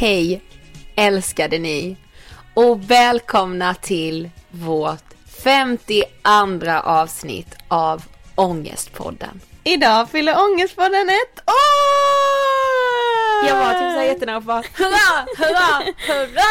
Hej älskade ni och välkomna till vårt 52 avsnitt av Ångestpodden. Idag fyller Ångestpodden ett år! Jag var typ såhär jättenära på hurra, hurra, hurra!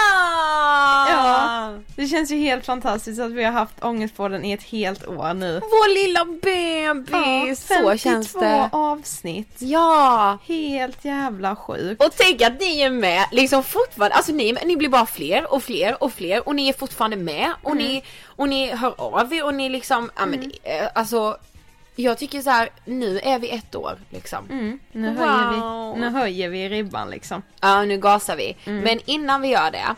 Ja, det känns ju helt fantastiskt att vi har haft Ångestpodden i ett helt år nu. Vår lilla bebis, så känns det. avsnitt. Ja! Helt jävla sjukt. Och tänk att ni är med liksom fortfarande, alltså ni, ni blir bara fler och fler och fler och ni är fortfarande med och Mm. ni, och ni hör av er och ni liksom, ja men eh, alltså jag tycker så här, nu är vi ett år liksom. Mm, nu, Wow. höjer vi, nu höjer vi ribban liksom. Ja nu gasar vi. Mm. Men innan vi gör det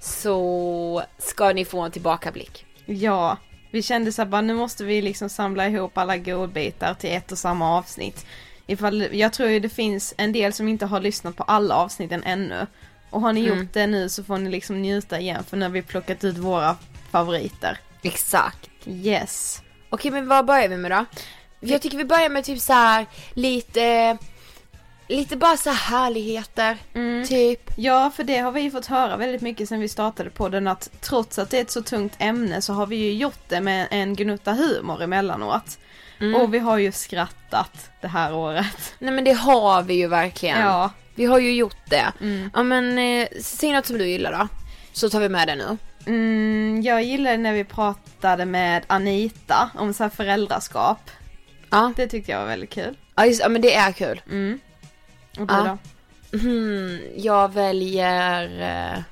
så ska ni få en tillbakablick. Ja, vi kände så här bara nu måste vi liksom samla ihop alla godbitar till ett och samma avsnitt. Ifall, jag tror ju det finns en del som inte har lyssnat på alla avsnitten ännu. Och har ni Mm. gjort det nu så får ni liksom njuta igen för nu har vi plockat ut våra favoriter. Exakt. Yes. Okej men vad börjar vi med då? Jag tycker vi börjar med typ så här lite, lite bara så här härligheter. Mm. Typ. Ja, för det har vi fått höra väldigt mycket sen vi startade på den att trots att det är ett så tungt ämne så har vi ju gjort det med en gnutta humor emellanåt. Mm. Och vi har ju skrattat det här året. Nej men det har vi ju verkligen. Ja. Vi har ju gjort det. Mm. Ja men eh, säg något som du gillar då. Så tar vi med det nu. Mm, jag gillade när vi pratade med Anita om så här föräldraskap. Ja, Det tyckte jag var väldigt kul. ja, just, ja men det är kul. Mm. Och du Ja. då? Hmm, jag väljer... eh,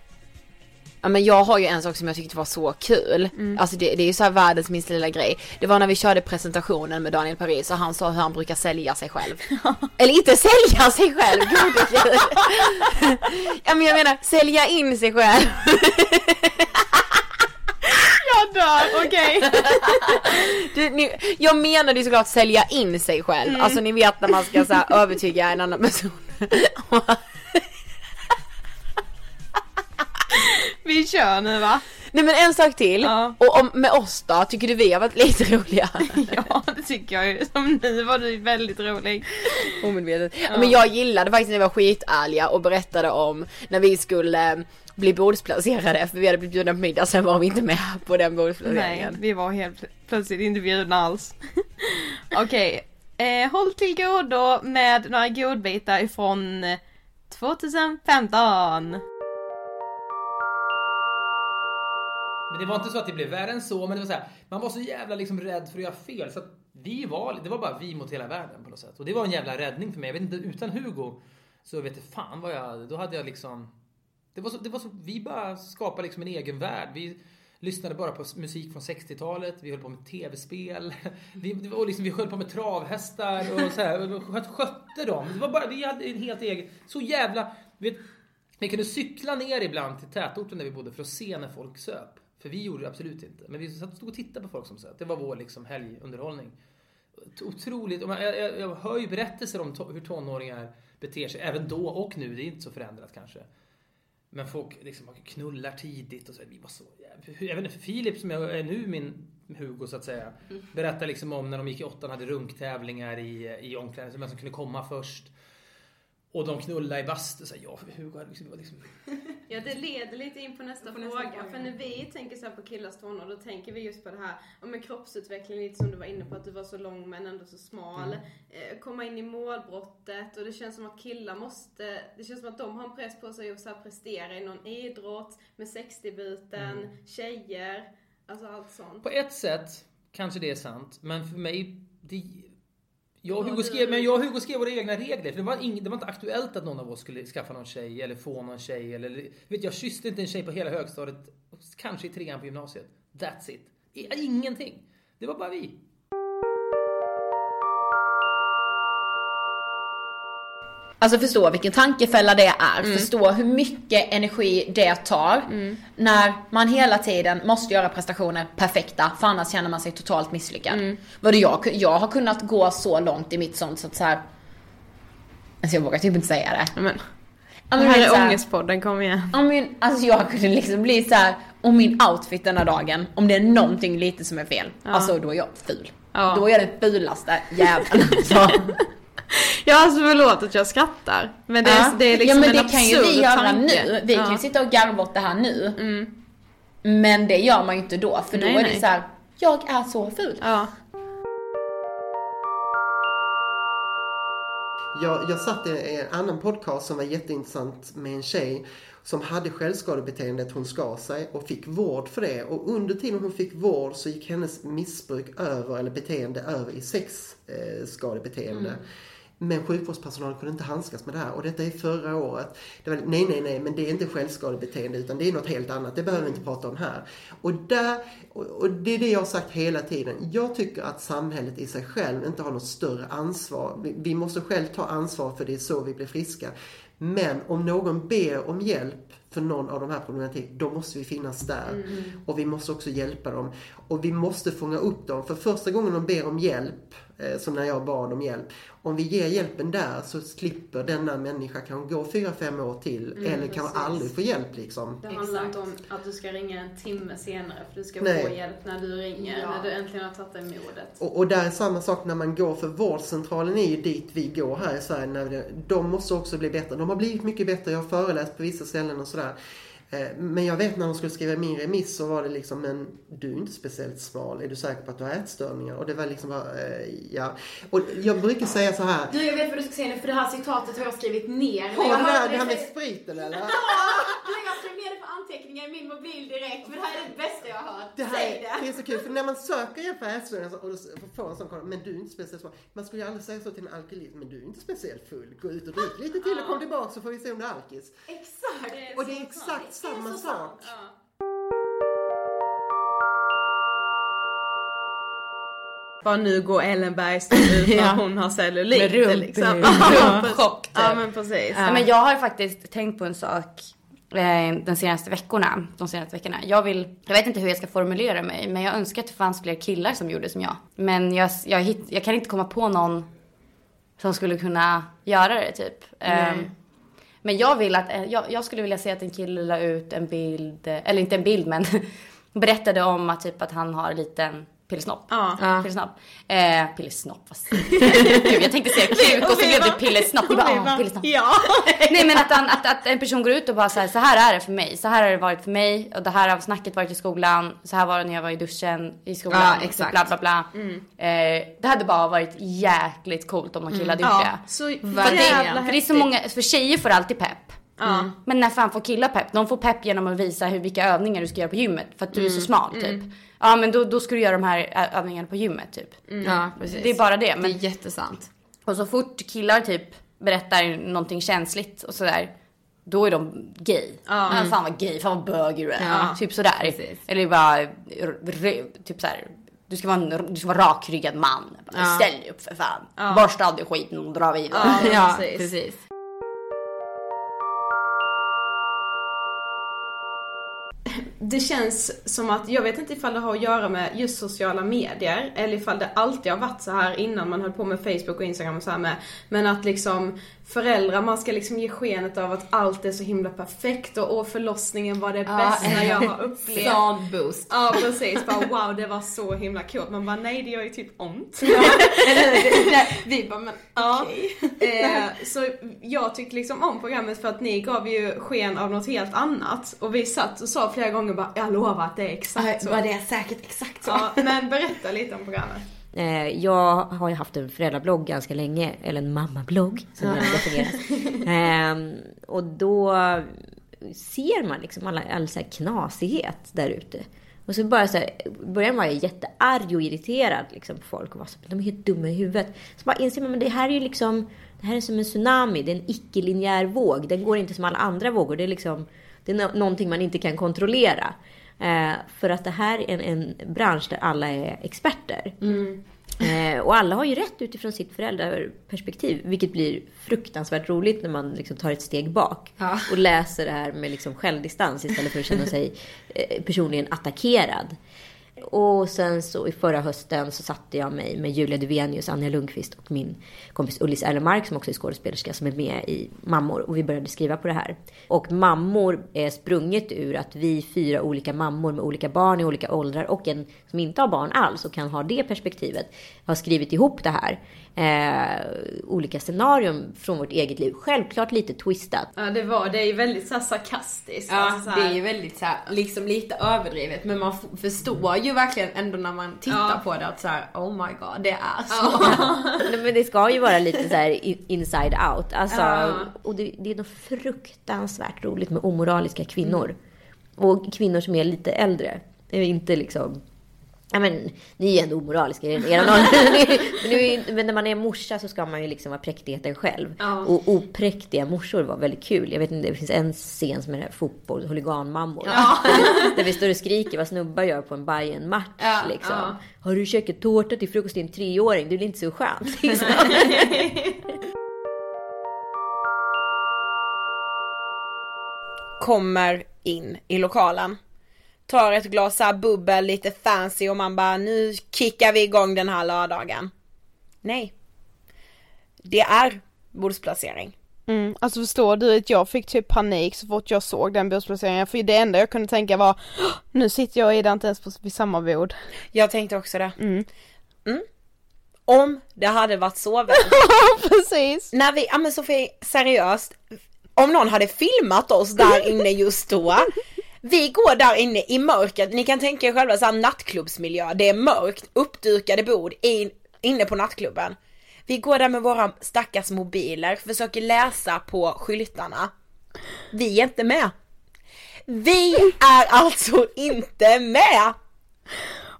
Ja men jag har ju en sak som jag tyckte var så kul. Mm. Alltså det, det är ju så här världens minsta lilla grej. Det var när vi körde presentationen med Daniel Paris och han sa hur han brukar sälja sig själv. Eller inte sälja sig själv, gud det är kul. Ja men jag menar sälja in sig själv. Jag dör, okej. Ni, jag menade ju såklart sälja in sig själv. Mm. Alltså ni vet när man ska så här, övertyga en annan person. vi kör nu va? Nej men en sak till. Ja. Och om, med oss då, tycker du vi har varit lite roliga? Ja, det tycker jag ju. Som nu var du väldigt rolig. Omedvetet. Ja. Men jag gillade faktiskt när vi var skitärliga och berättade om när vi skulle bli bordsplacerade för vi hade blivit bjudna på middag sen var vi inte med på den Nej, bordsplaceringen. vi var helt pl- plötsligt inte bjudna alls. Okej, eh, håll till godo med några godbitar ifrån eh, 2015. Men det var inte så att det blev värre än så, men det var så här, man var så jävla liksom rädd för att göra fel. Så att vi var, det var bara vi mot hela världen på något sätt. Och det var en jävla räddning för mig. Jag vet inte, utan Hugo så vet jag fan vad jag, då hade jag liksom, det var så, det var så vi bara skapade liksom en egen värld. Vi lyssnade bara på musik från 60-talet, vi höll på med tv-spel, vi, och liksom, vi höll på med travhästar och så här, och skötte dem. Det var bara, vi hade en helt egen, så jävla, vet, vi kunde cykla ner ibland till tätorten där vi bodde för att se när folk söp. För vi gjorde det absolut inte. Men vi satt och stod och tittade på folk som söp. Det var vår liksom helgunderhållning. Otroligt. Jag, jag, jag hör ju berättelser om to, hur tonåringar beter sig. Även då och nu. Det är inte så förändrat kanske. Men folk liksom knullar tidigt och så. Vi var så. Jag vet inte, Filip som jag är nu min Hugo så att säga. Berättar liksom om när de gick i åttan hade runktävlingar i, i omklädningsrummet. Vem som kunde komma först. Och de knullade i bastu. Så här, jag och Hugo hade liksom, liksom Ja, det leder lite in på nästa, På nästa fråga. fråga. För när vi tänker så här på killars tonår, då tänker vi just på det här om med kroppsutveckling, lite som du var inne på, att du var så lång men ändå så smal. Eh, komma in i målbrottet och det känns som att killar måste, det känns som att de har en press på sig att så här prestera i någon idrott, med sexdebuten, tjejer, alltså allt sånt. På ett sätt kanske det är sant, men för mig... Det, jag och Hugo skrev, men jag och Hugo skrev våra egna regler. För det var, ing, det var inte aktuellt att någon av oss skulle skaffa någon tjej eller få någon tjej. Eller, vet, jag kysste inte en tjej på hela högstadiet, kanske i trean på gymnasiet. That's it. Ingenting. Det var bara vi. Alltså förstå vilken tankefälla det är. Förstå hur mycket energi det tar. När man hela tiden måste göra prestationer perfekta. För annars känner man sig totalt misslyckad. Vadå jag, jag har kunnat gå så långt i mitt sånt så att så här. Alltså jag vågar typ inte säga det. Men, Ja, det här är ångestpodden, kom igen. Ja men alltså jag kunde liksom bli så här om min outfit denna dagen, om det är någonting lite som är fel. Alltså då är jag ful. Ja. Då är jag den fulaste jäveln. alltså. Ja alltså förlåt att jag skrattar. Men det är, Ja. det är liksom ja men en det kan ju vi göra tanke. nu. Vi kan ju Ja. sitta och garva åt det här nu. Men det gör man ju inte då, för då Nej, är nej. det så här. jag är så ful. Ja. Jag, jag satt i en annan podcast som var jätteintressant med en tjej som hade självskadebeteendet. Hon skar sig och fick vård för det. Och under tiden hon fick vård så gick hennes missbruk över, eller beteende över i sexskadebeteende. Men sjukvårdspersonalen kunde inte handskas med det här. Och detta är förra året. Det var, nej, nej, nej, men det är inte självskadebeteende utan det är något helt annat. Det behöver vi inte prata om här. Och, där, och, det är det jag har sagt hela tiden. Jag tycker att samhället i sig själv inte har något större ansvar. Vi, vi måste själv ta ansvar för det är så vi blir friska. Men om någon ber om hjälp för någon av de här problematik, då måste vi finnas där. Och vi måste också hjälpa dem. Och vi måste fånga upp dem. För första gången de ber om hjälp, som när jag bad om hjälp. Om vi ger hjälpen där så slipper denna människa kanske gå fyra fem år till. eller kanske precis. aldrig få hjälp liksom. Det handlar inte om att du ska ringa en timme senare för du ska Nej. få hjälp när du ringer, Ja. när du äntligen har tagit dig modet. Och, och där är samma sak när man går, för vårdcentralen är ju dit vi går här i Sverige. När det, de måste också bli bättre. De har blivit mycket bättre, jag har föreläst på vissa ställen och sådär. Eh, Men jag vet när de skulle skriva min remiss så var det liksom, men du är inte speciellt smal, är du säker på att du har ätstörningar? Och det var liksom bara, eh, ja. Och jag brukar säga så här, Du jag vet vad du ska säga nu för det här citatet har jag skrivit ner. har du det här, det här med spriten eller? Ja, jag skrev ner det på anteckningar i min mobil direkt för det här är det bästa jag har hört. Det här Säg är, det är så kul, för när man söker hjälp för ätstörningar och får en sån kommentar, men du är inte speciellt smal. Man skulle ju aldrig säga så till en alkoholist, men du är inte speciellt full. Gå ut och drick lite till och kom tillbaka så får vi se om du är alkis. Exakt. Och det är exakt samma sak. Bara nu går Ellen Bergström ut när Ja. hon har cellulit Med rump- liksom. Ja typ. men precis. Ja, men jag har faktiskt tänkt på en sak eh, de senaste veckorna. De senaste veckorna. Jag vill, jag vet inte hur jag ska formulera mig, men jag önskar att det fanns fler killar som gjorde som jag. Men jag, jag, hitt, jag kan inte komma på någon som skulle kunna göra det typ. Eh, men jag vill att, eh, jag, jag skulle vilja se att en kille la ut en bild, eh, eller inte en bild men berättade om att typ att han har en liten pillesnopp. Ja. Pillesnopp. Eh, pillesnopp, vad säger jag? Gud, jag tänkte säga kuk och så blev det pillesnopp. Jag bara, ah, pillesnopp. Ja. Nej men att, han, att, att en person går ut och bara så här, så här är det för mig. Så här har det varit för mig. Och det här har snacket varit i skolan. Så här var det när jag var i duschen i skolan. Ja, och exakt. Bla bla bla. Eh, det hade bara varit jäkligt coolt om någon kille hade gjort Ja, det. så För, det, för det är så många, för tjejer får alltid pepp. Ja. Men när fan får killar pepp? De får pepp genom att visa hur, vilka övningar du ska göra på gymmet. För att du är Mm. så smal typ. Ja men då, då ska du göra de här övningarna på gymmet typ. Ja, precis. Det är bara det. Det Men, är jättesant. och så fort killar typ berättar någonting känsligt och sådär. Då är de gay. Ja. Men fan vad gay, fan vad bög du är. Ja, Typ sådär. precis. Eller bara typ såhär. Du ska vara en du ska vara rakryggad man. Bara, Ja. Ställ dig upp för fan. Borsta av dig skiten och dra vidare. Ja, Ja, precis. precis. Det känns som att, jag vet inte ifall det har att göra med just sociala medier eller ifall det alltid har varit så här innan man höll på med Facebook och Instagram och så här med. Men att liksom föräldrar, man ska liksom ge skenet av att allt är så himla perfekt och åh förlossningen var det Ja. bästa jag har upplevt. Sån boost. Ja precis, bara wow det var så himla coolt. Man bara nej det gör ju typ ont. Vi bara, men Ja. okej. Eh, så jag tyckte liksom om programmet för att ni gav ju sken av något helt annat. Och vi satt och sa flera gånger bara, jag lovar att det är exakt så. Var det säkert exakt så? Ja, men berätta lite om programmet. Eh, Jag har ju haft en föräldrablogg ganska länge, eller en mammablogg som den definieras. Ehm, Och då ser man liksom alla, all så här knasighet där ute. Och så bara så här, i början var jag jättearg och irriterad liksom, på folk och var så de är helt dumma i huvudet. Så bara inser man, men det här är ju liksom, det här är som en tsunami, det är en icke-linjär våg. Den går inte som alla andra vågor, det är liksom, det är no- någonting man inte kan kontrollera. Eh, för att det här är en, en bransch där alla är experter. Eh, och alla har ju rätt utifrån sitt föräldraperspektiv. Vilket blir fruktansvärt roligt när man liksom tar ett steg bak. Ja. Och läser det här med liksom självdistans istället för att känna sig eh, personligen attackerad. Och sen så i förra hösten så satte jag mig med Julia Duvenius, Anja Lundqvist och min kompis Ullis Erlenmark som också är skådespelerska som är med i Mammor. Och vi började skriva på det här. Och Mammor är sprunget ur att vi fyra olika mammor med olika barn i olika åldrar och en som inte har barn alls och kan ha det perspektivet har skrivit ihop det här. Eh, olika scenarion från vårt eget liv. Självklart lite twistat. Ja det var, det är ju väldigt så sarkastiskt. Ja, alltså, så det är ju väldigt så här, liksom lite överdrivet men man förstår ju verkligen ändå när man tittar Ja. på det att så här, oh my god, det är så. Nej, men det ska ju vara lite så här inside out. Alltså, Ja. Och det, det är något fruktansvärt roligt med omoraliska kvinnor. Och kvinnor som är lite äldre. Är inte liksom... Ja men, ni är ändå omoraliska i er ålder. men, när man är morsa så ska man ju liksom vara präktigheten själv. Ja. Och opräktiga morsor var väldigt kul. Jag vet inte, det finns en scen som är här fotboll, huliganmammor. Där vi står och skriker vad snubbar gör på en bayern match Ja, liksom. ja. Har du käkat tårta till frukost till en treåring? Det är inte så skönt? Liksom. kommer in i lokalen. Tar ett glas så här bubbel, lite fancy och man bara nu kickar vi igång den här lördagen. Nej. Det är bordsplacering. Mm, alltså förstår du att jag fick typ panik så fort jag såg den bordsplaceringen för det enda jag kunde tänka var "Åh, nu sitter jag och Ida inte ens på, vid samma bord. Jag tänkte också det. Mm. Om det hade varit så väl. Precis! När vi, ja men Sofie, seriöst. Om någon hade filmat oss där inne just då. Vi går där inne i mörkret, ni kan tänka er själva så här nattklubbsmiljö. Det är mörkt, uppdukade bord in, inne på nattklubben. Vi går där med våra stackars mobiler, försöker läsa på skyltarna. Vi är inte med. Vi är alltså inte med!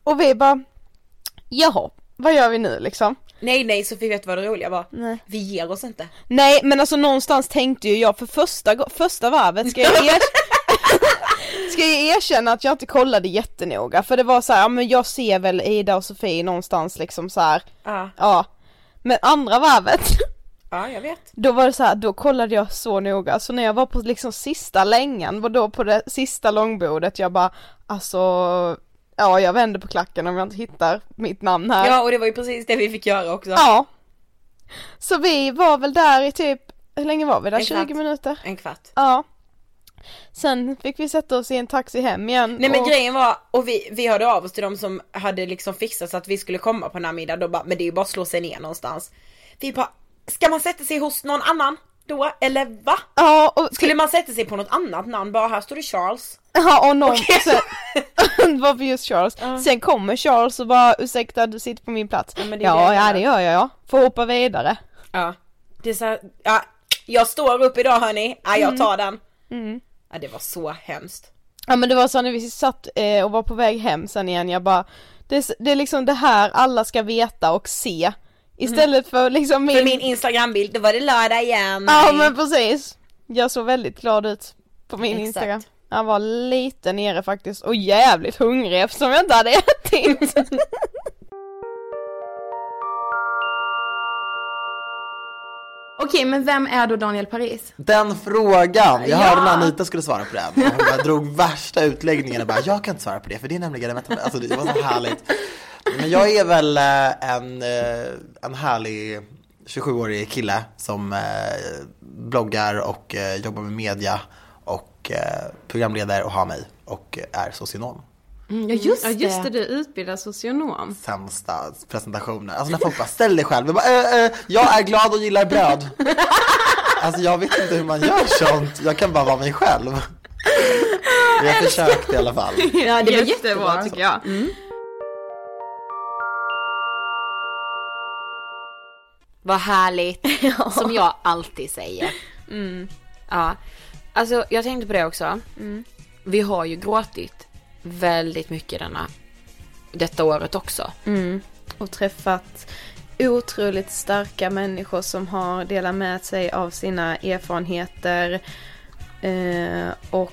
Och vi bara, jaha, vad gör vi nu liksom? Nej nej Sofie vet vad det roliga var? Nej. Vi ger oss inte. Nej men alltså någonstans tänkte ju jag för första, första varvet ska jag, er... ska jag erkänna att jag inte kollade jättenoga för det var så här, ja men jag ser väl Ida och Sofie någonstans liksom så här. Ja, ja. Men andra varvet, ja jag vet. då var det så här, då kollade jag så noga, så när jag var på liksom sista längan, var då på det sista långbordet, jag bara alltså, ja jag vänder på klacken om jag inte hittar mitt namn här. Ja och det var ju precis det vi fick göra också. Ja. Så vi var väl där i typ, hur länge var vi där? En 20 kvart. minuter? En kvart. Ja. Sen fick vi sätta oss i en taxi hem igen. Nej men och... grejen var, och vi, vi hörde av oss till de som hade liksom fixat så att vi skulle komma på den här middagen, då bara, men det är ju bara att slå sig ner någonstans. Vi bara, ska man sätta sig hos någon annan då, eller va? Ja, och, Skulle man sätta sig på något annat namn, bara här står det Charles. ja, och någon, Okej. sen, var vi just Charles. Sen kommer Charles och bara ursäkta du sitter på min plats. Ja, Ja, men det är det ja det gör jag ja. Får hoppa vidare. Ja. Det är så här, ja, jag står upp idag hörni, ja jag tar den. Mm. Ja det var så hemskt. Ja men det var så när vi satt eh, och var på väg hem sen igen, jag bara det, är det är liksom det här alla ska veta och se. Istället för liksom min... För min instagrambild, då var det lördag igen. Ja men precis. Jag såg väldigt glad ut på min Exakt. instagram. Jag var lite nere faktiskt och jävligt hungrig eftersom jag inte hade ätit. Okej, men vem är då Daniel Paris? Den frågan! Jag Ja. hörde när Anita skulle svara på den. Hon bara drog värsta utläggningen och bara, jag kan inte svara på det för det är nämligen, alltså det var så härligt. Men jag är väl eh, en, eh, en härlig 27-årig kille som eh, bloggar och jobbar med media och programleder och har mig och är socionom. Mm, ja just Ja det. just det, du utbildar socionom. Sämsta presentationer. Alltså när folk bara ställ dig själv. Jag, bara, äh, äh, jag är glad och gillar bröd. Alltså jag vet inte hur man gör sånt. Jag kan bara vara mig själv. Jag försökte i alla fall. Ja, det var jättebra tycker jag. Vad härligt. Som jag alltid säger. Ja. Alltså jag tänkte på det också. Vi har ju gråtit väldigt mycket denna, detta året också. Mm. Och träffat otroligt starka människor som har delat med sig av sina erfarenheter. Eh, och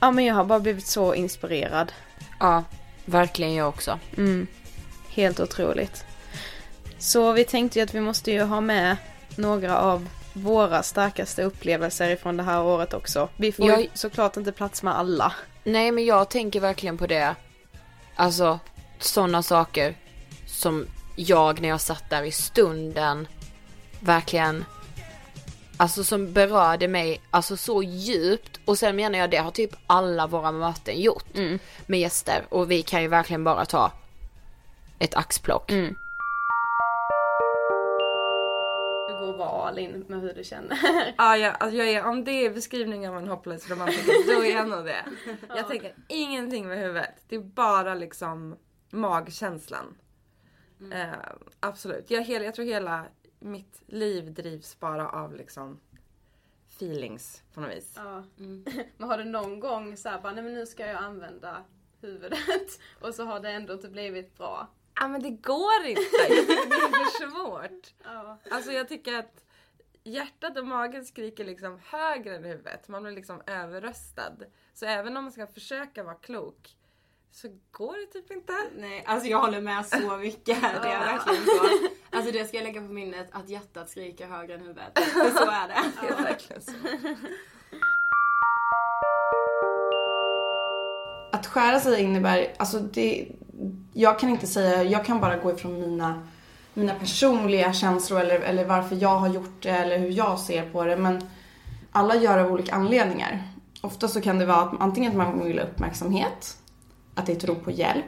ja men jag har bara blivit så inspirerad. Ja, verkligen jag också. Mm. Helt otroligt. Så vi tänkte ju att vi måste ju ha med några av våra starkaste upplevelser ifrån det här året också. Vi får Jag- ju såklart inte plats med alla. Nej men jag tänker verkligen på det. Alltså sådana saker som jag när jag satt där i stunden verkligen Alltså som berörde mig alltså så djupt och sen menar jag det har typ alla våra möten gjort med gäster och vi kan ju verkligen bara ta ett axplock. Du all in med hur du känner. Ja, ja alltså jag är, om det är beskrivningen av en hopplös romantiker, då är jag nog det. Jag tänker ingenting med huvudet. Det är bara liksom magkänslan. Eh, absolut. Jag, hela, jag tror hela mitt liv drivs bara av liksom feelings på något vis. Ja. Men har du någon gång så här, bara, nej men nu ska jag använda huvudet och så har det ändå inte blivit bra? Ja men det går inte. Jag tycker det är för svårt. Ja. Alltså jag tycker att hjärtat och magen skriker liksom högre än huvudet. Man blir liksom överröstad. Så även om man ska försöka vara klok så går det typ inte. Nej, alltså jag håller med så mycket. Det är verkligen så. Alltså det ska jag lägga på minnet att hjärtat skriker högre än huvudet. För så är det. Det är verkligen så. Att skära sig innebär, alltså det, jag kan inte säga, jag kan bara gå ifrån mina, mina personliga känslor eller, eller varför jag har gjort det eller hur jag ser på det. Men alla gör det av olika anledningar. Ofta så kan det vara att antingen att man vill ha uppmärksamhet, att det är ett rop på hjälp.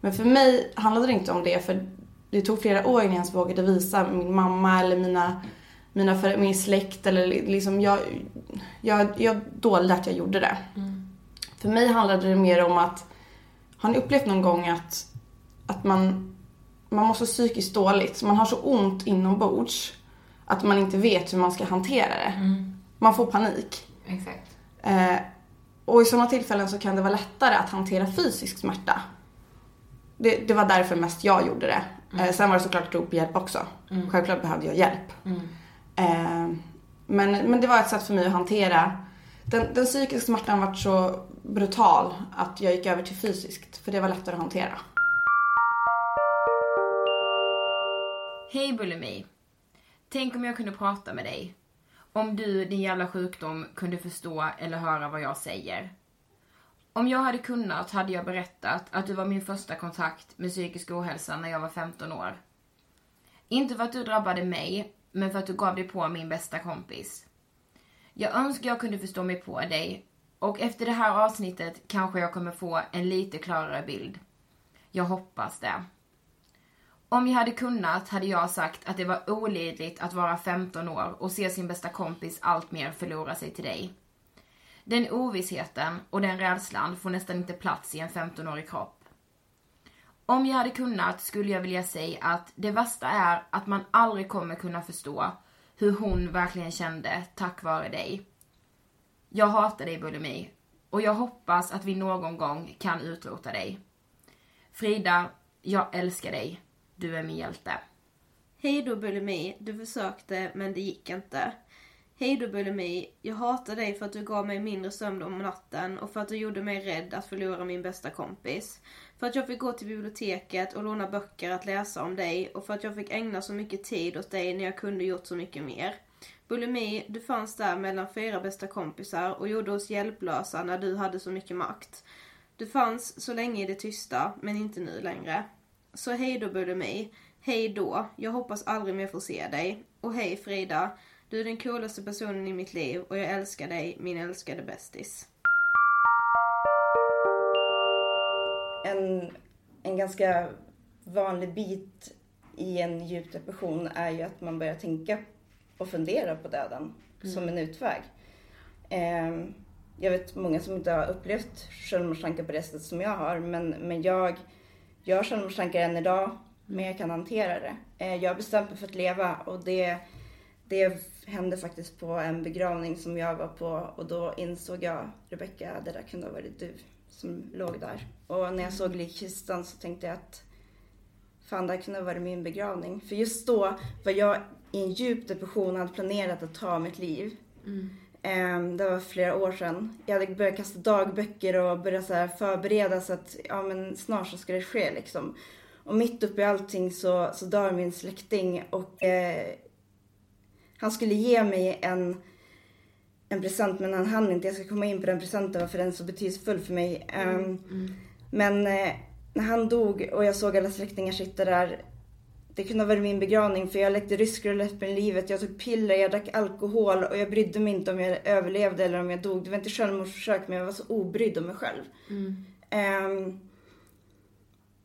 Men för mig handlade det inte om det för det tog flera år innan jag ens vågade visa min mamma eller mina, mina för, min släkt eller liksom jag, jag, jag dolde att jag gjorde det. För mig handlade det mer om att, har ni upplevt någon gång att, att man, man mår så psykiskt dåligt, man har så ont inombords att man inte vet hur man ska hantera det. Man får panik. Exakt. Eh, och i sådana tillfällen så kan det vara lättare att hantera fysisk smärta. Det, det var därför mest jag gjorde det. Eh, sen var det såklart på hjälp också. Självklart behövde jag hjälp. Eh, men, men det var ett sätt för mig att hantera. Den, den psykiska smärtan var så brutal att jag gick över till fysiskt. För det var lättare att hantera. Hej Bulimi. Tänk om jag kunde prata med dig. Om du, din jävla sjukdom, kunde förstå eller höra vad jag säger. Om jag hade kunnat hade jag berättat att du var min första kontakt med psykisk ohälsa när jag var 15 år. Inte för att du drabbade mig, men för att du gav dig på min bästa kompis. Jag önskar jag kunde förstå mig på dig och efter det här avsnittet kanske jag kommer få en lite klarare bild. Jag hoppas det. Om jag hade kunnat hade jag sagt att det var olidligt att vara 15 år och se sin bästa kompis allt mer förlora sig till dig. Den ovissheten och den rädslan får nästan inte plats i en 15-årig kropp. Om jag hade kunnat skulle jag vilja säga att det värsta är att man aldrig kommer kunna förstå hur hon verkligen kände tack vare dig. Jag hatar dig bulimi och jag hoppas att vi någon gång kan utrota dig. Frida, jag älskar dig. Du är min hjälte. Hej då bulimi, du försökte men det gick inte. Hej då bulimi, jag hatar dig för att du gav mig mindre sömn om natten och för att du gjorde mig rädd att förlora min bästa kompis. För att jag fick gå till biblioteket och låna böcker att läsa om dig och för att jag fick ägna så mycket tid åt dig när jag kunde gjort så mycket mer. Bulimi, du fanns där mellan fyra bästa kompisar och gjorde oss hjälplösa när du hade så mycket makt. Du fanns så länge i det tysta, men inte nu längre. Så hej då Bulimi. Hej då, jag hoppas aldrig mer få se dig. Och hej Frida, du är den coolaste personen i mitt liv och jag älskar dig, min älskade bästis. En, en ganska vanlig bit i en djup depression är ju att man börjar tänka och fundera på döden Mm. som en utväg. Ehm, jag vet många som inte har upplevt självmordstankar på det sättet som jag har men, men jag, jag har självmordstankar än idag men jag kan hantera det. Eh, jag har bestämt mig för att leva och det, det hände faktiskt på en begravning som jag var på och då insåg jag, Rebecka, det där kunde ha varit du som låg där. Och när jag såg likkistan så tänkte jag att fan, det här kunde ha varit min begravning. För just då var jag i en djup depression och hade planerat att ta mitt liv. Ehm, Det var flera år sedan. Jag hade börjat kasta dagböcker och börjat så här förbereda så att ja, men snart så ska det ske liksom. Och mitt uppe i allting så, så dör min släkting och eh, han skulle ge mig en, en present men han hann inte. Jag ska komma in på den presenten varför den är så betydelsefull för mig. Ehm, Men eh, när han dog och jag såg alla släktingar sitta där det kunde ha varit min begravning för jag lekte rysk roulette med livet. Jag tog piller, jag drack alkohol och jag brydde mig inte om jag överlevde eller om jag dog. Det var inte självmordsförsök men jag var så obrydd om mig själv. Ehm,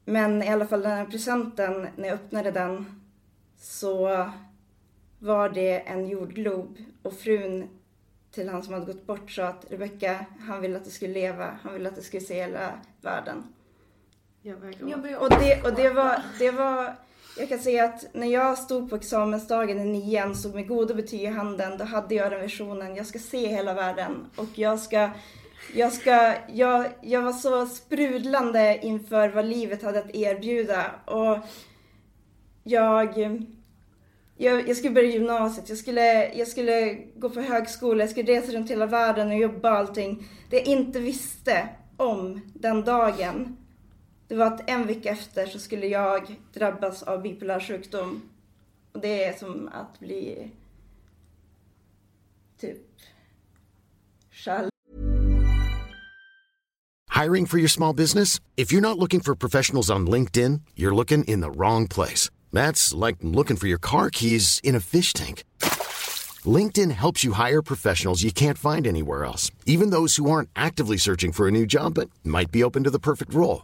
men i alla fall den här presenten, när jag öppnade den så var det en jordglob och frun till han som hade gått bort sa att Rebecka, han ville att du skulle leva, han ville att du skulle se hela världen. Jag Och det, och det var, det var, jag kan säga att när jag stod på examensdagen i nian så med goda betyg i handen, då hade jag den visionen, jag ska se hela världen och jag ska, jag ska, jag, jag var så sprudlande inför vad livet hade att erbjuda och jag, jag, jag skulle börja gymnasiet, jag skulle, jag skulle gå på högskola, jag skulle resa runt hela världen och jobba och allting. Det jag inte visste om den dagen det var att en vecka efter så skulle jag drabbas av bipolär sjukdom. Och det är som att bli typ själv. Hiring for your small business? If you're not looking for professionals on LinkedIn, you're looking in the wrong place. That's like looking for your car keys in a fish tank. LinkedIn helps you hire professionals you can't find anywhere else, even those who aren't actively searching for a new job but might be open to the perfect role.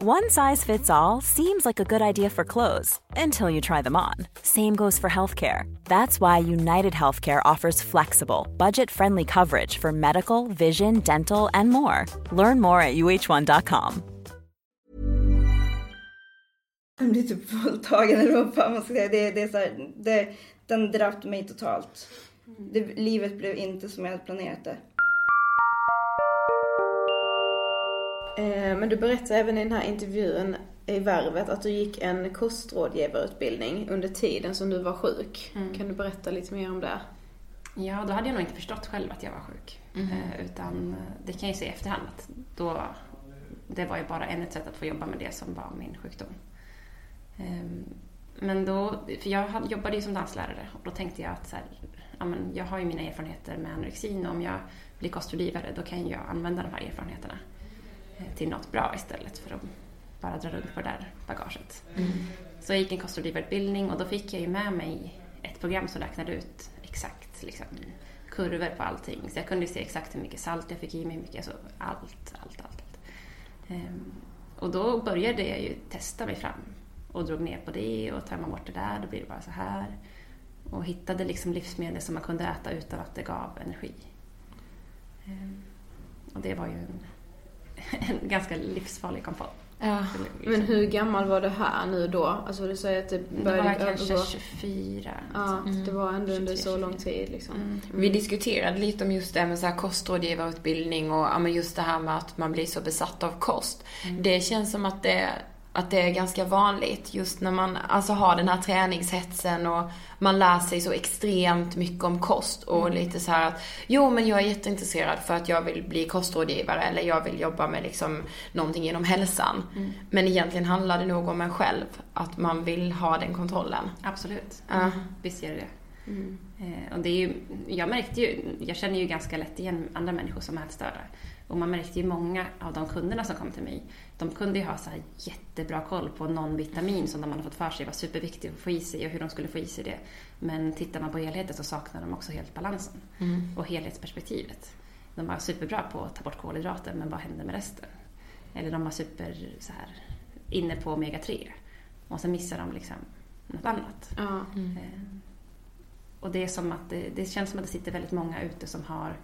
One size fits all seems like a good idea for clothes until you try them on. Same goes for healthcare. That's why United Healthcare offers flexible, budget friendly coverage for medical, vision, dental, and more. Learn more at uh1.com. Jag blir typ våldtagen eller vad man ska säga. Det, det är så här, det, den drabbade mig totalt. Det, livet blev inte som jag hade planerat det. Men du berättar även i den här intervjun i Värvet att du gick en kostrådgivarutbildning under tiden som du var sjuk. Mm. Kan du berätta lite mer om det? Ja, då hade jag nog inte förstått själv att jag var sjuk. Mhm. Eh, Utan eh, det kan jag ju se i efterhand att då, det var ju bara ett sätt att få jobba med det som var min sjukdom. Ehm, Men då, för jag jobbade ju som danslärare och då tänkte jag att så här, ja, men jag har ju mina erfarenheter med anorexin och om jag blir kostrådgivare då kan jag använda de här erfarenheterna eh, till något bra istället för att bara dra runt på det där bagaget. Mm. Så jag gick en kostrådgivarutbildning och då fick jag ju med mig ett program som räknade ut exakt liksom, kurvor på allting. Så jag kunde se exakt hur mycket salt jag fick i mig, hur mycket, alltså allt, allt, allt. allt. Ehm, och då började jag ju testa mig fram och drog ner på det och tar man bort det där då blir det bara så här. Och hittade liksom livsmedel som man kunde äta utan att det gav energi. Ehm, och det var ju en, en ganska livsfarlig kompott. Ja. Men hur gammal var det här nu då? Alltså du säger att det Det började var kanske övergå- 24. Ja, Mm. det var ändå under så lång tid liksom. Mm. Vi diskuterade lite om just det här med så här kostrådgivarutbildning och ja, men just det här med att man blir så besatt av kost. Det känns som att det, att det är ganska vanligt just när man alltså har den här träningshetsen och man lär sig så extremt mycket om kost och lite så att jo men jag är jätteintresserad för att jag vill bli kostrådgivare eller jag vill jobba med liksom någonting inom hälsan. Mm. Men egentligen handlar det nog om en själv, att man vill ha den kontrollen. Absolut. Ja. Visst gör det det. Mm. Eh, och det är ju, jag märkte ju, jag känner ju ganska lätt igen andra människor som är ätstörda. Och man märkte ju många av de kunderna som kom till mig, de kunde ju ha så här jättebra koll på någon vitamin som de hade fått för sig var superviktig att få i sig och hur de skulle få i sig det. Men tittar man på helheten så saknar de också helt balansen Mm. och helhetsperspektivet. De var superbra på att ta bort kolhydrater, men vad händer med resten? Eller de var super så här, inne på omega-3 och sen missar de liksom något annat. Ja. Eh, Och det är som att det, det känns som att det sitter väldigt många ute som har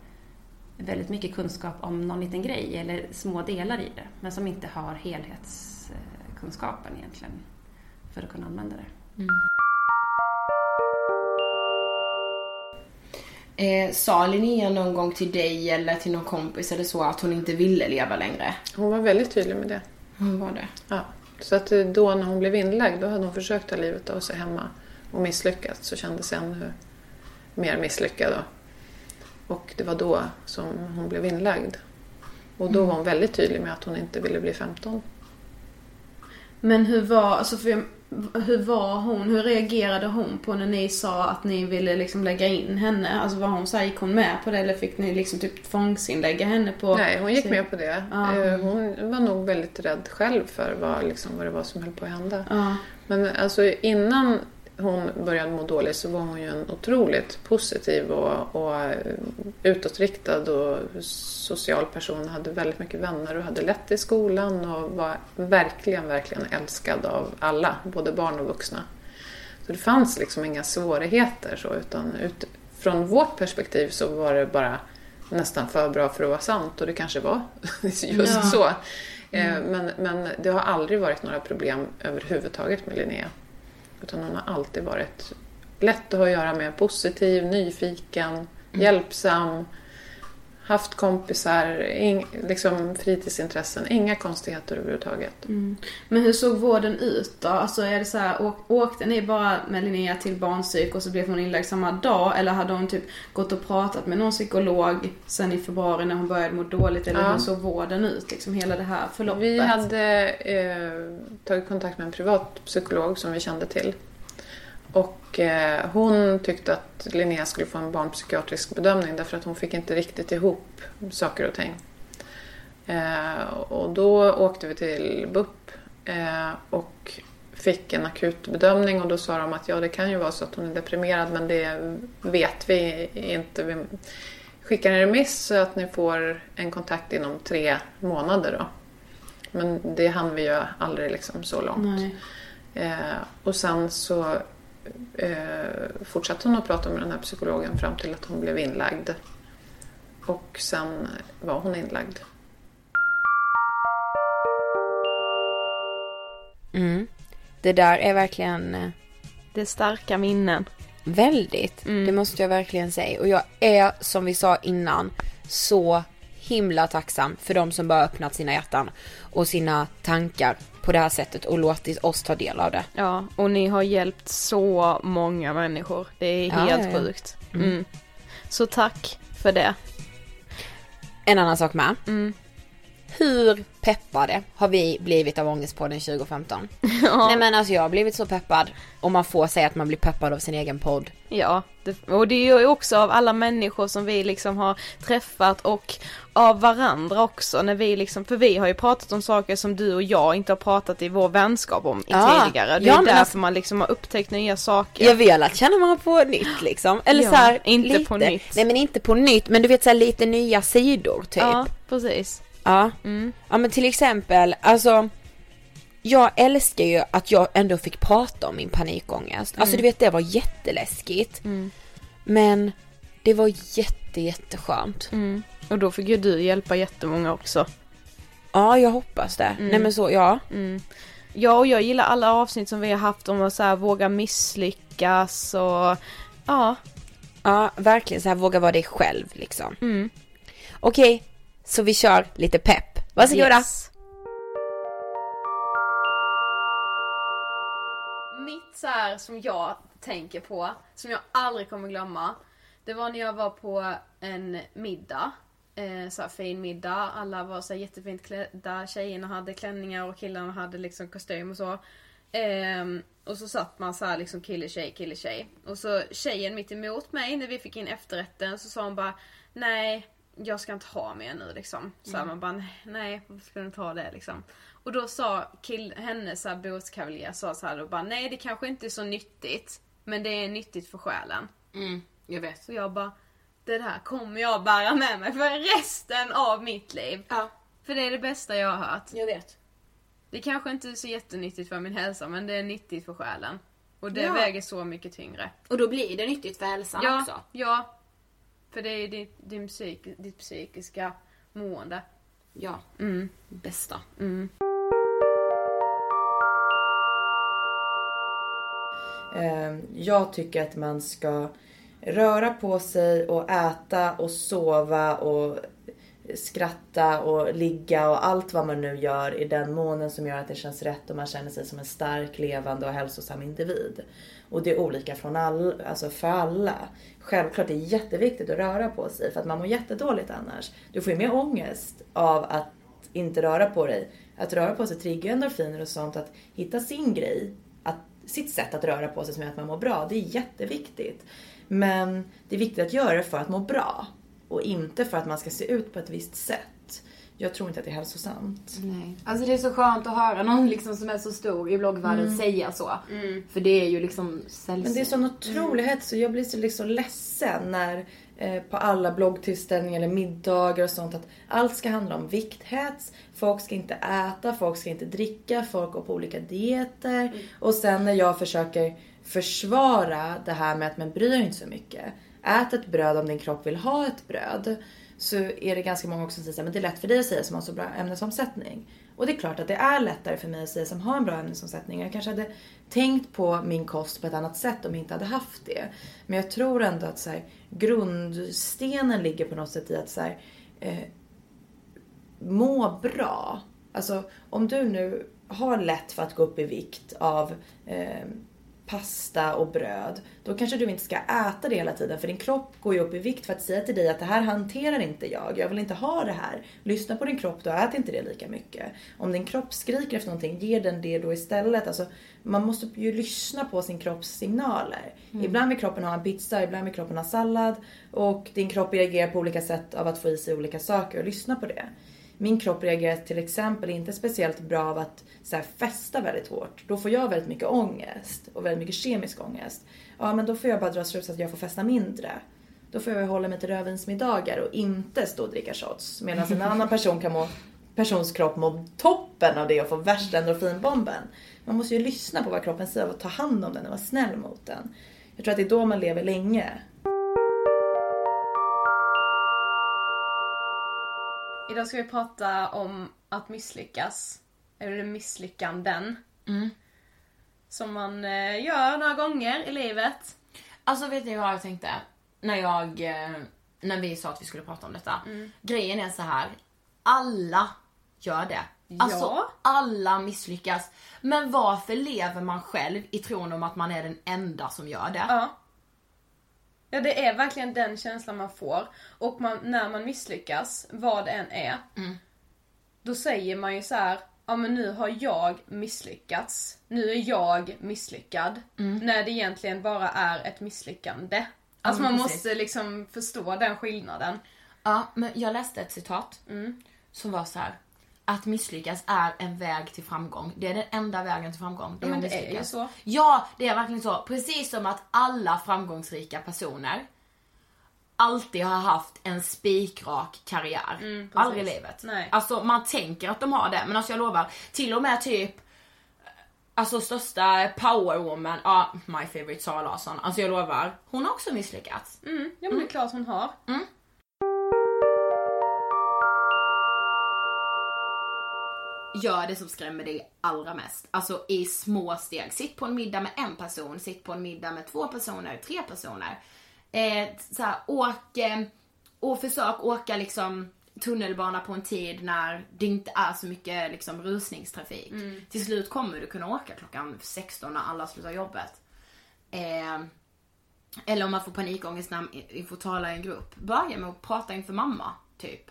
väldigt mycket kunskap om någon liten grej eller små delar i det, men som inte har helhetskunskapen egentligen för att kunna använda det. Eh, sa Linnea någon gång till dig eller till någon kompis eller så att hon inte ville leva längre? Hon var väldigt tydlig med det. Hon var det? Ja. Så att eh, då när hon blev inlagd, då hade hon försökt ta livet av sig hemma och misslyckats så kände sig ännu mer misslyckad. Då. Och det var då som hon blev inlagd. Och då var hon väldigt tydlig med att hon inte ville bli 15. Men hur var, alltså för, hur var hon, hur reagerade hon på när ni sa att ni ville liksom lägga in henne? Alltså var hon så här, gick hon med på det eller fick ni liksom typ tvångsinlägga henne på? Nej, hon gick med på det. Ja. Eh, Hon var nog väldigt rädd själv för vad, liksom, vad det var som höll på att hända. Ja. Men alltså innan hon började må dåligt så var hon ju en otroligt positiv och, och eh, utåtriktad och social person. Hade väldigt mycket vänner och hade lätt i skolan och var verkligen, verkligen älskad av alla, både barn och vuxna. Så det fanns liksom inga svårigheter så utan ut, från vårt perspektiv så var det bara nästan för bra för att vara sant och det kanske var just Ja. så. Eh, Mm. Men, men det har aldrig varit några problem överhuvudtaget med Linnea. Utan hon har alltid varit lätt att ha att göra med, positiv, nyfiken, hjälpsam, haft kompisar, ing, liksom fritidsintressen, inga konstigheter överhuvudtaget. Mm. Men hur såg vården ut då? Alltså är det så här, åk, åkte ni bara med Linnea till barnpsyk och så blev hon inlagd samma dag? Eller hade hon typ gått och pratat med någon psykolog sen i februari när hon började må dåligt? Eller Ja. hur såg vården ut? Liksom hela det här förloppet? Vi hade eh, tagit kontakt med en privat psykolog som vi kände till. Och eh, hon tyckte att Linnea skulle få en barnpsykiatrisk bedömning därför att hon fick inte riktigt ihop saker och ting. Eh, och då åkte vi till BUP eh, och fick en akutbedömning och då sa de att ja, det kan ju vara så att hon är deprimerad men det vet vi inte. Vi skickar en remiss så att ni får en kontakt inom tre månader då. Men det hann vi ju aldrig liksom så långt. Eh, och sen så eh, fortsatte hon att prata med den här psykologen fram till att hon blev inlagd. Och sen var hon inlagd. Mm. Det där är verkligen... eh, Det är starka minnen. Väldigt. Det måste jag verkligen säga. Och jag är, som vi sa innan, så himla tacksam för de som bara öppnat sina hjärtan och sina tankar på det här sättet och låtit oss ta del av det. Ja, och ni har hjälpt så många människor. Det är helt ja, ja. sjukt. Mm. Mm. Så tack för det. En annan sak med. Mm. Hur peppade har vi blivit av Ångestpodden 2015? Nej men alltså jag har blivit så peppad. Och man får säga att man blir peppad av sin egen podd. Ja, det, och det är ju också av alla människor som vi liksom har träffat och av varandra också när vi liksom, för vi har ju pratat om saker som du och jag inte har pratat i vår vänskap om Ja. tidigare. Det är Ja, därför alltså- man liksom har upptäckt nya saker. Jag vill att känna varandra på nytt liksom. Eller Ja, så här, inte lite. på nytt. Nej men inte på nytt men du vet så här, lite nya sidor typ. Ja, precis. Ja. Mm. Ja men till exempel, alltså jag älskar ju att jag ändå fick prata om min panikångest. Alltså Mm. du vet det var jätteläskigt. Mm. Men det var jätte jätteskönt. Mm. Och då fick ju du hjälpa jättemånga också. Ja, jag hoppas det. Mm. Nej men så, ja. Mm. Ja, och jag gillar alla avsnitt som vi har haft om att så här, våga misslyckas och ja. Ja, verkligen så här våga vara dig själv liksom. Mm. Okej, så vi kör lite pepp. Varsågoda. Yes. Mitt så här som jag tänker på, som jag aldrig kommer glömma. Det var när jag var på en middag. Eh, så här fin middag. Alla var så här jättefint klädda. Tjejerna hade klänningar och killarna hade liksom kostym och så. Ehm, och så satt man så här liksom kille tjej, kille tjej. Och så tjejen mitt emot mig när vi fick in efterrätten så sa hon bara Nej, jag ska inte ha mer nu liksom. Så Mm. man bara nej, varför ska du inte ha det liksom? Och då sa kill, hennes båtkavaljer sa så här och bara nej det kanske inte är så nyttigt. Men det är nyttigt för själen. Mm, jag vet. Så jag bara, det där kommer jag bära med mig för resten av mitt liv. Ja. För det är det bästa jag har hört. Jag vet. Det kanske inte är så jättenyttigt för min hälsa men det är nyttigt för själen. Och det Ja. väger så mycket tyngre. Och då blir det nyttigt för hälsan ja, också. Ja. För det är ditt, din psyk, ditt psykiska mående. Ja. Mm. Bästa. Mm. Eh, Jag tycker att man ska röra på sig och äta och sova och skratta och ligga och allt vad man nu gör i den månen som gör att det känns rätt och man känner sig som en stark, levande och hälsosam individ. Och det är olika från all, alltså för alla. Självklart är det jätteviktigt att röra på sig för att man mår jättedåligt annars. Du får ju mer ångest av att inte röra på dig. Att röra på sig triggar endorfiner och sånt. Att hitta sin grej, att, sitt sätt att röra på sig som gör att man mår bra. Det är jätteviktigt. Men det är viktigt att göra det för att må bra. Och inte för att man ska se ut på ett visst sätt. Jag tror inte att det är hälsosamt. Nej. Alltså det är så skönt att höra någon liksom som är så stor i bloggvärlden Mm. säga så. För det är ju liksom sällsynt. Men det är sån otrolig hets så jag blir så liksom ledsen när eh, på alla bloggtillställningar eller middagar och sånt att allt ska handla om vikthets. Folk ska inte äta, folk ska inte dricka, folk går på olika dieter. Och sen när jag försöker försvara det här med att man bryr inte så mycket. Ät ett bröd om din kropp vill ha ett bröd. Så är det ganska många också som säger att det är lätt för dig att säga som har så bra ämnesomsättning. Och det är klart att det är lättare för mig att säga som har en bra ämnesomsättning. Jag kanske hade tänkt på min kost på ett annat sätt om jag inte hade haft det. Men jag tror ändå att så här, grundstenen ligger på något sätt i att så här, eh, må bra. Alltså om du nu har lätt för att gå upp i vikt av eh, pasta och bröd. Då kanske du inte ska äta det hela tiden för din kropp går ju upp i vikt för att säga till dig att det här hanterar inte jag. Jag vill inte ha det här. Lyssna på din kropp då, ät inte det lika mycket. Om din kropp skriker efter någonting, ge den det då istället. Alltså, man måste ju lyssna på sin kropps signaler. Mm. Ibland vill kroppen ha en pizza, ibland vill kroppen ha sallad. Och din kropp reagerar på olika sätt av att få i sig olika saker och lyssna på det. Min kropp reagerar till exempel inte speciellt bra av att så här, festa väldigt hårt. Då får jag väldigt mycket ångest och väldigt mycket kemisk ångest. Ja men då får jag bara dra slutsatsen att jag får festa mindre. Då får jag hålla mig till rödvinsmiddagar och inte stå och dricka shots. Medan en annan person kan må, persons kropp må toppen av det och få värsta endorfinbomben. Man måste ju lyssna på vad kroppen säger och ta hand om den och vara snäll mot den. Jag tror att det är då man lever länge. Idag ska vi prata om att misslyckas. Eller misslyckanden. Mm. Som man eh, gör några gånger i livet. Alltså vet ni vad jag tänkte? När jag, eh, när vi sa att vi skulle prata om detta. Mm. Grejen är så här. Alla gör det. Alltså Ja. alla misslyckas. Men varför lever man själv i tron om att man är den enda som gör det? Ja. Ja, det är verkligen den känslan man får. Och man, när man misslyckas, vad det än är, Mm. då säger man ju så här. Ja men nu har jag misslyckats. Nu är jag misslyckad. Mm. När det egentligen bara är ett misslyckande. Alltså men man precis. måste liksom förstå den skillnaden. Ja, men jag läste ett citat Mm. som var så här. Att misslyckas är en väg till framgång. Det är den enda vägen till framgång. Ja, men det är ju så. Ja, det är verkligen så. Precis som att alla framgångsrika personer alltid har haft en spikrak karriär. Mm, precis. Aldrig i livet. Nej. Alltså man tänker att de har det, men alltså jag lovar. Till och med typ Alltså största powerwoman, ja my favorite Sara Larsson. Alltså jag lovar, hon har också misslyckats. Mm, ja men det är klart hon har. Gör det som skrämmer dig allra mest. Alltså i små steg. Sitt på en middag med en person, sitt på en middag med två personer, tre personer. Eh, så här, åk eh, och försök åka liksom tunnelbana på en tid när det inte är så mycket liksom rusningstrafik. Mm. Till slut kommer du kunna åka klockan 16 när alla slutar jobbet. Eh, eller om man får panikångest när man får tala i en grupp. Börja med att prata inför mamma, typ.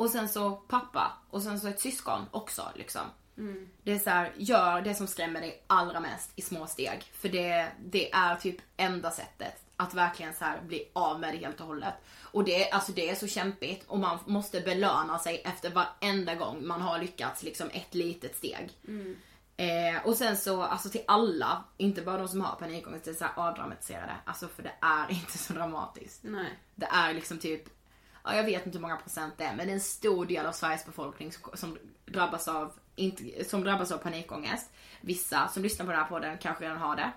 Och sen så pappa. Och sen så ett syskon också liksom. Mm. Det är så här, gör det som skrämmer dig allra mest i små steg. För det, det är typ enda sättet att verkligen så här bli av med det helt och hållet. Och det, alltså det är så kämpigt och man måste belöna sig efter varenda gång man har lyckats liksom ett litet steg. Mm. Eh, och sen så, alltså till alla, inte bara de som har panikångest, det är så här avdramatiserade. Alltså för det är inte så dramatiskt. Nej. Det är liksom typ, ja, jag vet inte hur många procent det är, men det är en stor del av Sveriges befolkning som, drabbas av, inte, som drabbas av panikångest. Vissa som lyssnar på den här podden kanske redan har det.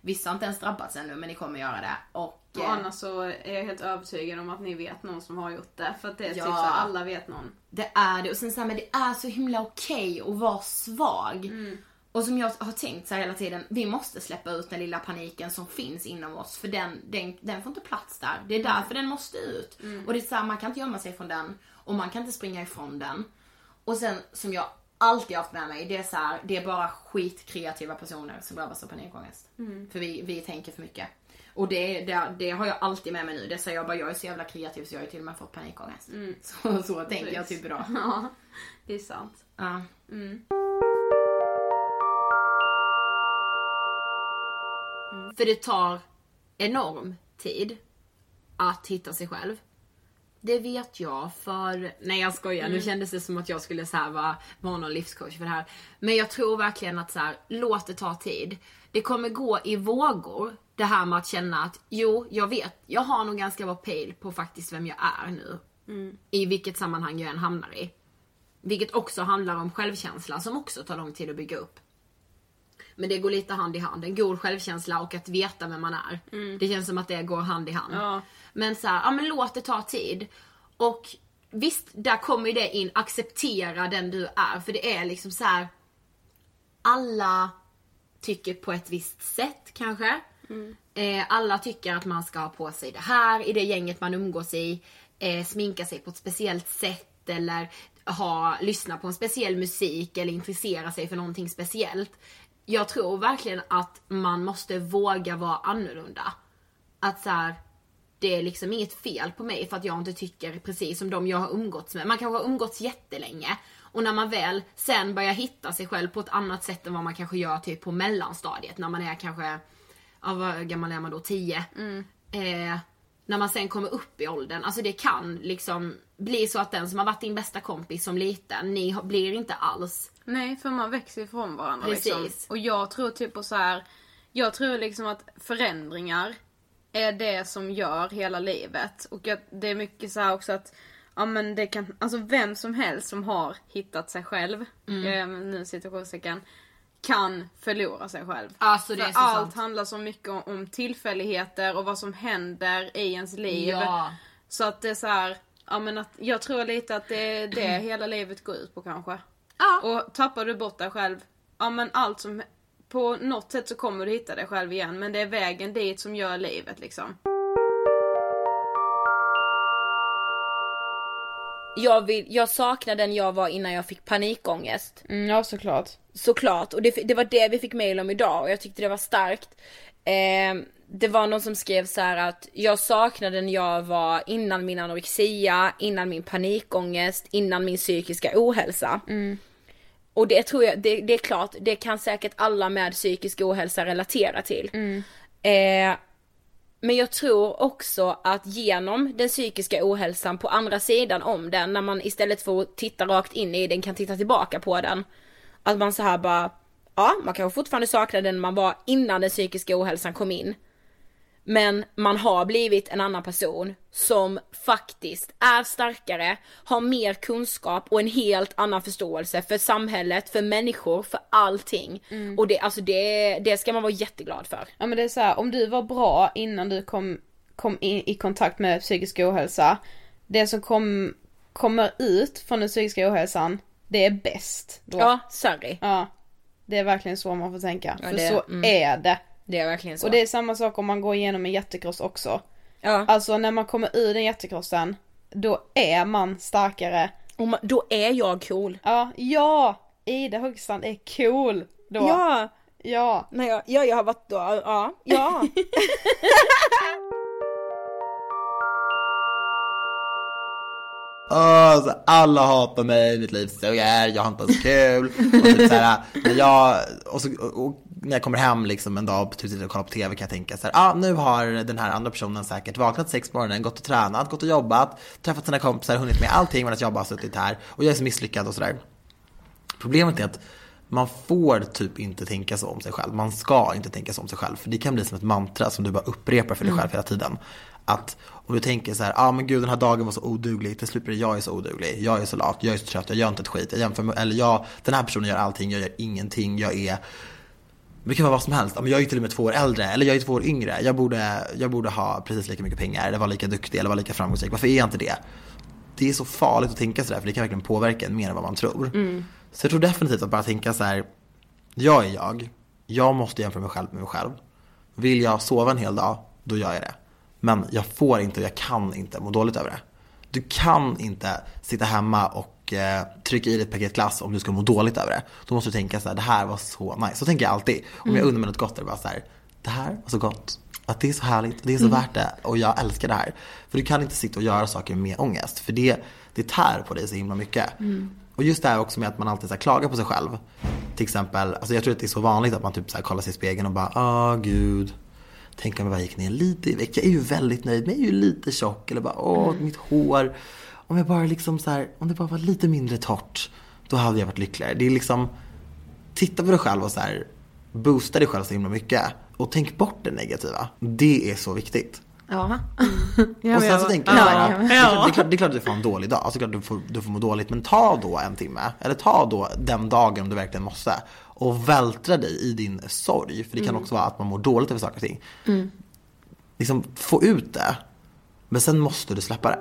Vissa har inte ens drabbats ännu, men ni kommer göra det. Och, Och eh, annars så är jag helt övertygad om att ni vet någon som har gjort det. För att det är typ Ja. så här, alla vet någon. Det är det. Och sen så här, men det är så himla okej att vara svag. Och som jag har tänkt så hela tiden, vi måste släppa ut den lilla paniken som finns inom oss. För den, den, den får inte plats där. Det är Mm. därför den måste ut. Mm. Och det är så här, man kan inte gömma sig från den. Och man kan inte springa ifrån den. Och sen som jag alltid haft med mig, det är så här, det är bara skitkreativa personer som drabbas av panikångest. Mm. För vi, vi tänker för mycket. Och det, det, det har jag alltid med mig nu. Det säger jag bara, jag är så jävla kreativ så jag har till och med fått panikångest. Så, så tänker jag typ idag. Ja, det är sant. Ja. Mm. För det tar enorm tid att hitta sig själv. Det vet jag för, nej jag skojar, nu Mm. kändes det som att jag skulle så här vara, vara någon livscoach för det här. Men jag tror verkligen att så här, låt det ta tid. Det kommer gå i vågor, det här med att känna att jo, jag vet, jag har nog ganska bra pejl på faktiskt vem jag är nu. Mm. I vilket sammanhang jag än hamnar i. Vilket också handlar om självkänsla som också tar lång tid att bygga upp. Men det går lite hand i hand. En god självkänsla och att veta vem man är. Mm. Det känns som att det går hand i hand. Ja. Men så här, ja men låt det ta tid. Och visst, där kommer ju det in, acceptera den du är. För det är liksom så här. Alla tycker på ett visst sätt kanske. Eh, alla tycker att man ska ha på sig det här i det gänget man umgås i. Eh, sminka sig på ett speciellt sätt eller ha, lyssna på en speciell musik eller intressera sig för någonting speciellt. Jag tror verkligen att man måste våga vara annorlunda. Att så här, det är liksom inget fel på mig för att jag inte tycker precis som de jag har umgåtts med. Man kanske har umgåtts jättelänge och när man väl sen börjar hitta sig själv på ett annat sätt än vad man kanske gör typ på mellanstadiet när man är kanske, ja vad gammal är man då? 10? Eh, när man sen kommer upp i åldern, alltså det kan liksom bli så att den som har varit din bästa kompis som liten, ni blir inte alls Nej, för man växer ifrån varandra Precis. liksom. Och jag tror typ på så här. Jag tror liksom att förändringar är det som gör hela livet. Och jag, det är mycket så här också att Ja men det kan, alltså vem som helst som har hittat sig själv, Mm. eh, nu situationstecken, kan förlora sig själv. Alltså, För allt sant. handlar så mycket om, om tillfälligheter och vad som händer i ens liv. Ja. Så att det är så här, ja men att jag tror lite att det är det hela livet går ut på kanske. Ja. Och tappar du bort dig själv, ja men allt som, på något sätt så kommer du hitta dig själv igen men det är vägen dit som gör livet liksom. Jag, vill, jag saknar den jag var innan jag fick panikångest. Mm, ja såklart. Såklart, och det, det var det vi fick mail om idag och jag tyckte det var starkt. Eh, det var någon som skrev så här att jag saknar den jag var innan min anorexia, innan min panikångest, innan min psykiska ohälsa. Och det tror jag, det, det är klart, det kan säkert alla med psykisk ohälsa relatera till. Eh, men jag tror också att genom den psykiska ohälsan på andra sidan om den, när man istället för att titta rakt in i den kan titta tillbaka på den. Att man så här bara, ja man kanske fortfarande saknar den man var innan den psykiska ohälsan kom in. Men man har blivit en annan person som faktiskt är starkare, har mer kunskap och en helt annan förståelse för samhället, för människor, för allting. Och det, alltså det, det ska man vara jätteglad för. Ja men det är så här, om du var bra innan du kom, kom in i kontakt med psykisk ohälsa. Det som kom, kommer ut från den psykiska ohälsan det är bäst då. Ja, sorry. Ja. Det är verkligen så man får tänka. Ja, För det- så mm. är det. Det är verkligen så. Och det är samma sak om man går igenom en jättekross också. Ja. Alltså när man kommer ur den jättekrossen, då är man starkare. Och man, då är jag cool. Ja, ja! Ida Högstrand är cool då. Ja. Ja. Nej, jag, ja, jag har varit då, ja. Ja. Åh, så alla hatar mig, mitt liv suger, jag har inte ens kul. Och, typ så här, jag, och, så, och, och när jag kommer hem liksom en dag och typ sitter och kollar på TV kan jag tänka så här, ah, nu har den här andra personen säkert vaknat sex på morgonen, gått och tränat, gått och jobbat, träffat sina kompisar, hunnit med allting medan jag bara har suttit här och jag är så misslyckad och sådär. Problemet är att man får typ inte tänka så om sig själv. Man ska inte tänka så om sig själv. För det kan bli som ett mantra som du bara upprepar för dig Mm. själv hela tiden. Att om du tänker så här, ja ah, men gud den här dagen var så oduglig, till slut blir det jag är så oduglig, jag är så lat, jag är så trött, jag gör inte ett skit, jag jämför med, eller jag, den här personen gör allting, jag gör ingenting, jag är det kan vara vad som helst. Jag är ju till och med två år äldre, eller jag är två år yngre. Jag borde, jag borde ha precis lika mycket pengar, eller vara lika duktig, eller vara lika framgångsrik. Varför är jag inte det? Det är så farligt att tänka sådär, för det kan verkligen påverka en mer än vad man tror. Mm. Så jag tror definitivt att bara tänka så här. jag är jag, jag måste jämföra mig själv med mig själv. Vill jag sova en hel dag, då gör jag det. Men jag får inte och jag kan inte må dåligt över det. Du kan inte sitta hemma och eh, trycka i dig ett paket glass om du ska må dåligt över det. Då måste du tänka så här, det här var så nice. Så tänker jag alltid. Om jag Mm. undrar mig något gott är det bara så här, det här var så gott. Att det är så härligt, det är så Mm. värt det och jag älskar det här. För du kan inte sitta och göra saker med ångest. För det, det tär på dig så himla mycket. Mm. Och just det här också med att man alltid så klagar på sig själv. Till exempel, alltså jag tror att det är så vanligt att man typ så kollar sig i spegeln och bara, ah gud. Tänk om jag bara gick ner lite i vikt. Jag är ju väldigt nöjd, men jag är ju lite tjock. Eller bara, åh mitt hår. Om jag bara liksom så här, om det bara var lite mindre torrt. Då hade jag varit lyckligare. Det är liksom, titta på dig själv och så här, boosta dig själv så himla mycket. Och tänk bort det negativa. Det är så viktigt. Ja. och sen så tänker jag ja, det, är klart, det, är klart, det är klart att du får en dålig dag, alltså, det är klart du får, du får må dåligt. Men ta då en timme, eller ta då den dagen om du verkligen måste. Och vältra dig i din sorg, för det kan Mm. också vara att man mår dåligt över saker och ting. Mm. Liksom få ut det, men sen måste du släppa det.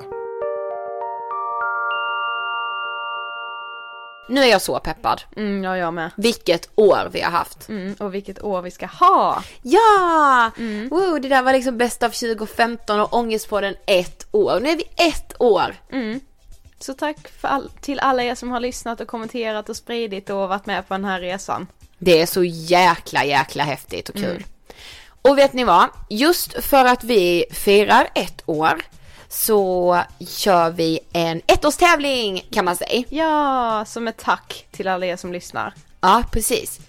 Nu är jag så peppad. Mm, ja, jag med. Vilket år vi har haft. Mm, och vilket år vi ska ha. Ja! Wow, det där var liksom bäst av 2015 och Ångestpodden ett år. Nu är vi ett år. Mm. Så tack all, till alla er som har lyssnat och kommenterat och spridit och varit med på den här resan. Det är så jäkla jäkla häftigt och kul. Mm. Och vet ni vad? Just för att vi firar ett år så kör vi en ettårstävling kan man säga. Ja, som ett tack till alla er som lyssnar. Ja, precis.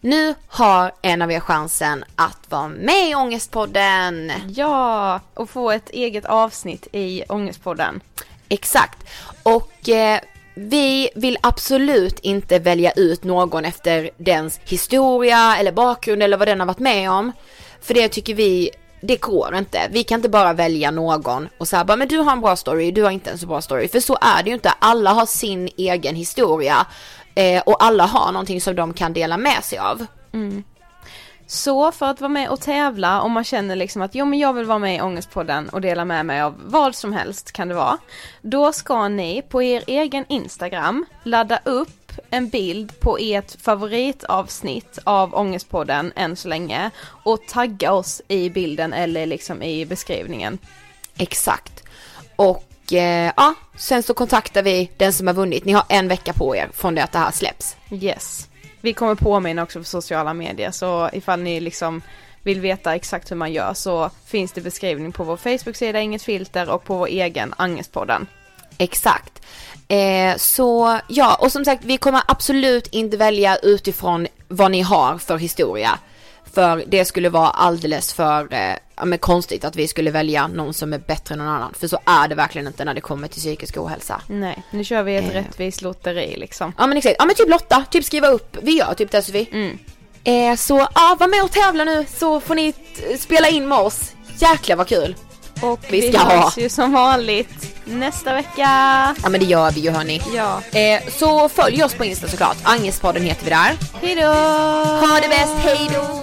Nu har en av er chansen att vara med i Ångestpodden. Ja, och få ett eget avsnitt i Ångestpodden. Exakt. Och eh, vi vill absolut inte välja ut någon efter dens historia eller bakgrund eller vad den har varit med om. För det tycker vi, det går inte. Vi kan inte bara välja någon och säga bara men du har en bra story, du har inte en så bra story. För så är det ju inte. Alla har sin egen historia. Eh, och alla har någonting som de kan dela med sig av. Mm. Så för att vara med och tävla om man känner liksom att jo men jag vill vara med i Ångestpodden och dela med mig av vad som helst kan det vara. Då ska ni på er egen Instagram ladda upp en bild på ert favoritavsnitt av Ångestpodden än så länge och tagga oss i bilden eller liksom i beskrivningen. Exakt. Och eh, ja, sen så kontaktar vi den som har vunnit. Ni har en vecka på er från det att det här släpps. Yes. Vi kommer påminna också på sociala medier så ifall ni liksom vill veta exakt hur man gör så finns det beskrivning på vår Facebook-sida Inget Filter och på vår egen Angestpodden. Exakt. Eh, så ja, och som sagt vi kommer absolut inte välja utifrån vad ni har för historia. För det skulle vara alldeles för eh, ja, men konstigt att vi skulle välja någon som är bättre än någon annan. För så är det verkligen inte när det kommer till psykisk ohälsa. Nej, nu kör vi ett Eh. rättvist lotteri liksom. Ja men exakt, ja men typ Lotta, typ skriva upp, vi gör typ det Sofie. Mm. Eh, så ja, var med och tävla nu så får ni t- spela in med oss. Jäklar vad kul. Och vi vi ska ha. hörs ju som vanligt nästa vecka. Ja men det gör vi ju hörni. Ja. Eh, så följ oss på Insta såklart, Angestpodden heter vi där. Hejdå! Ha det bäst, hejdå!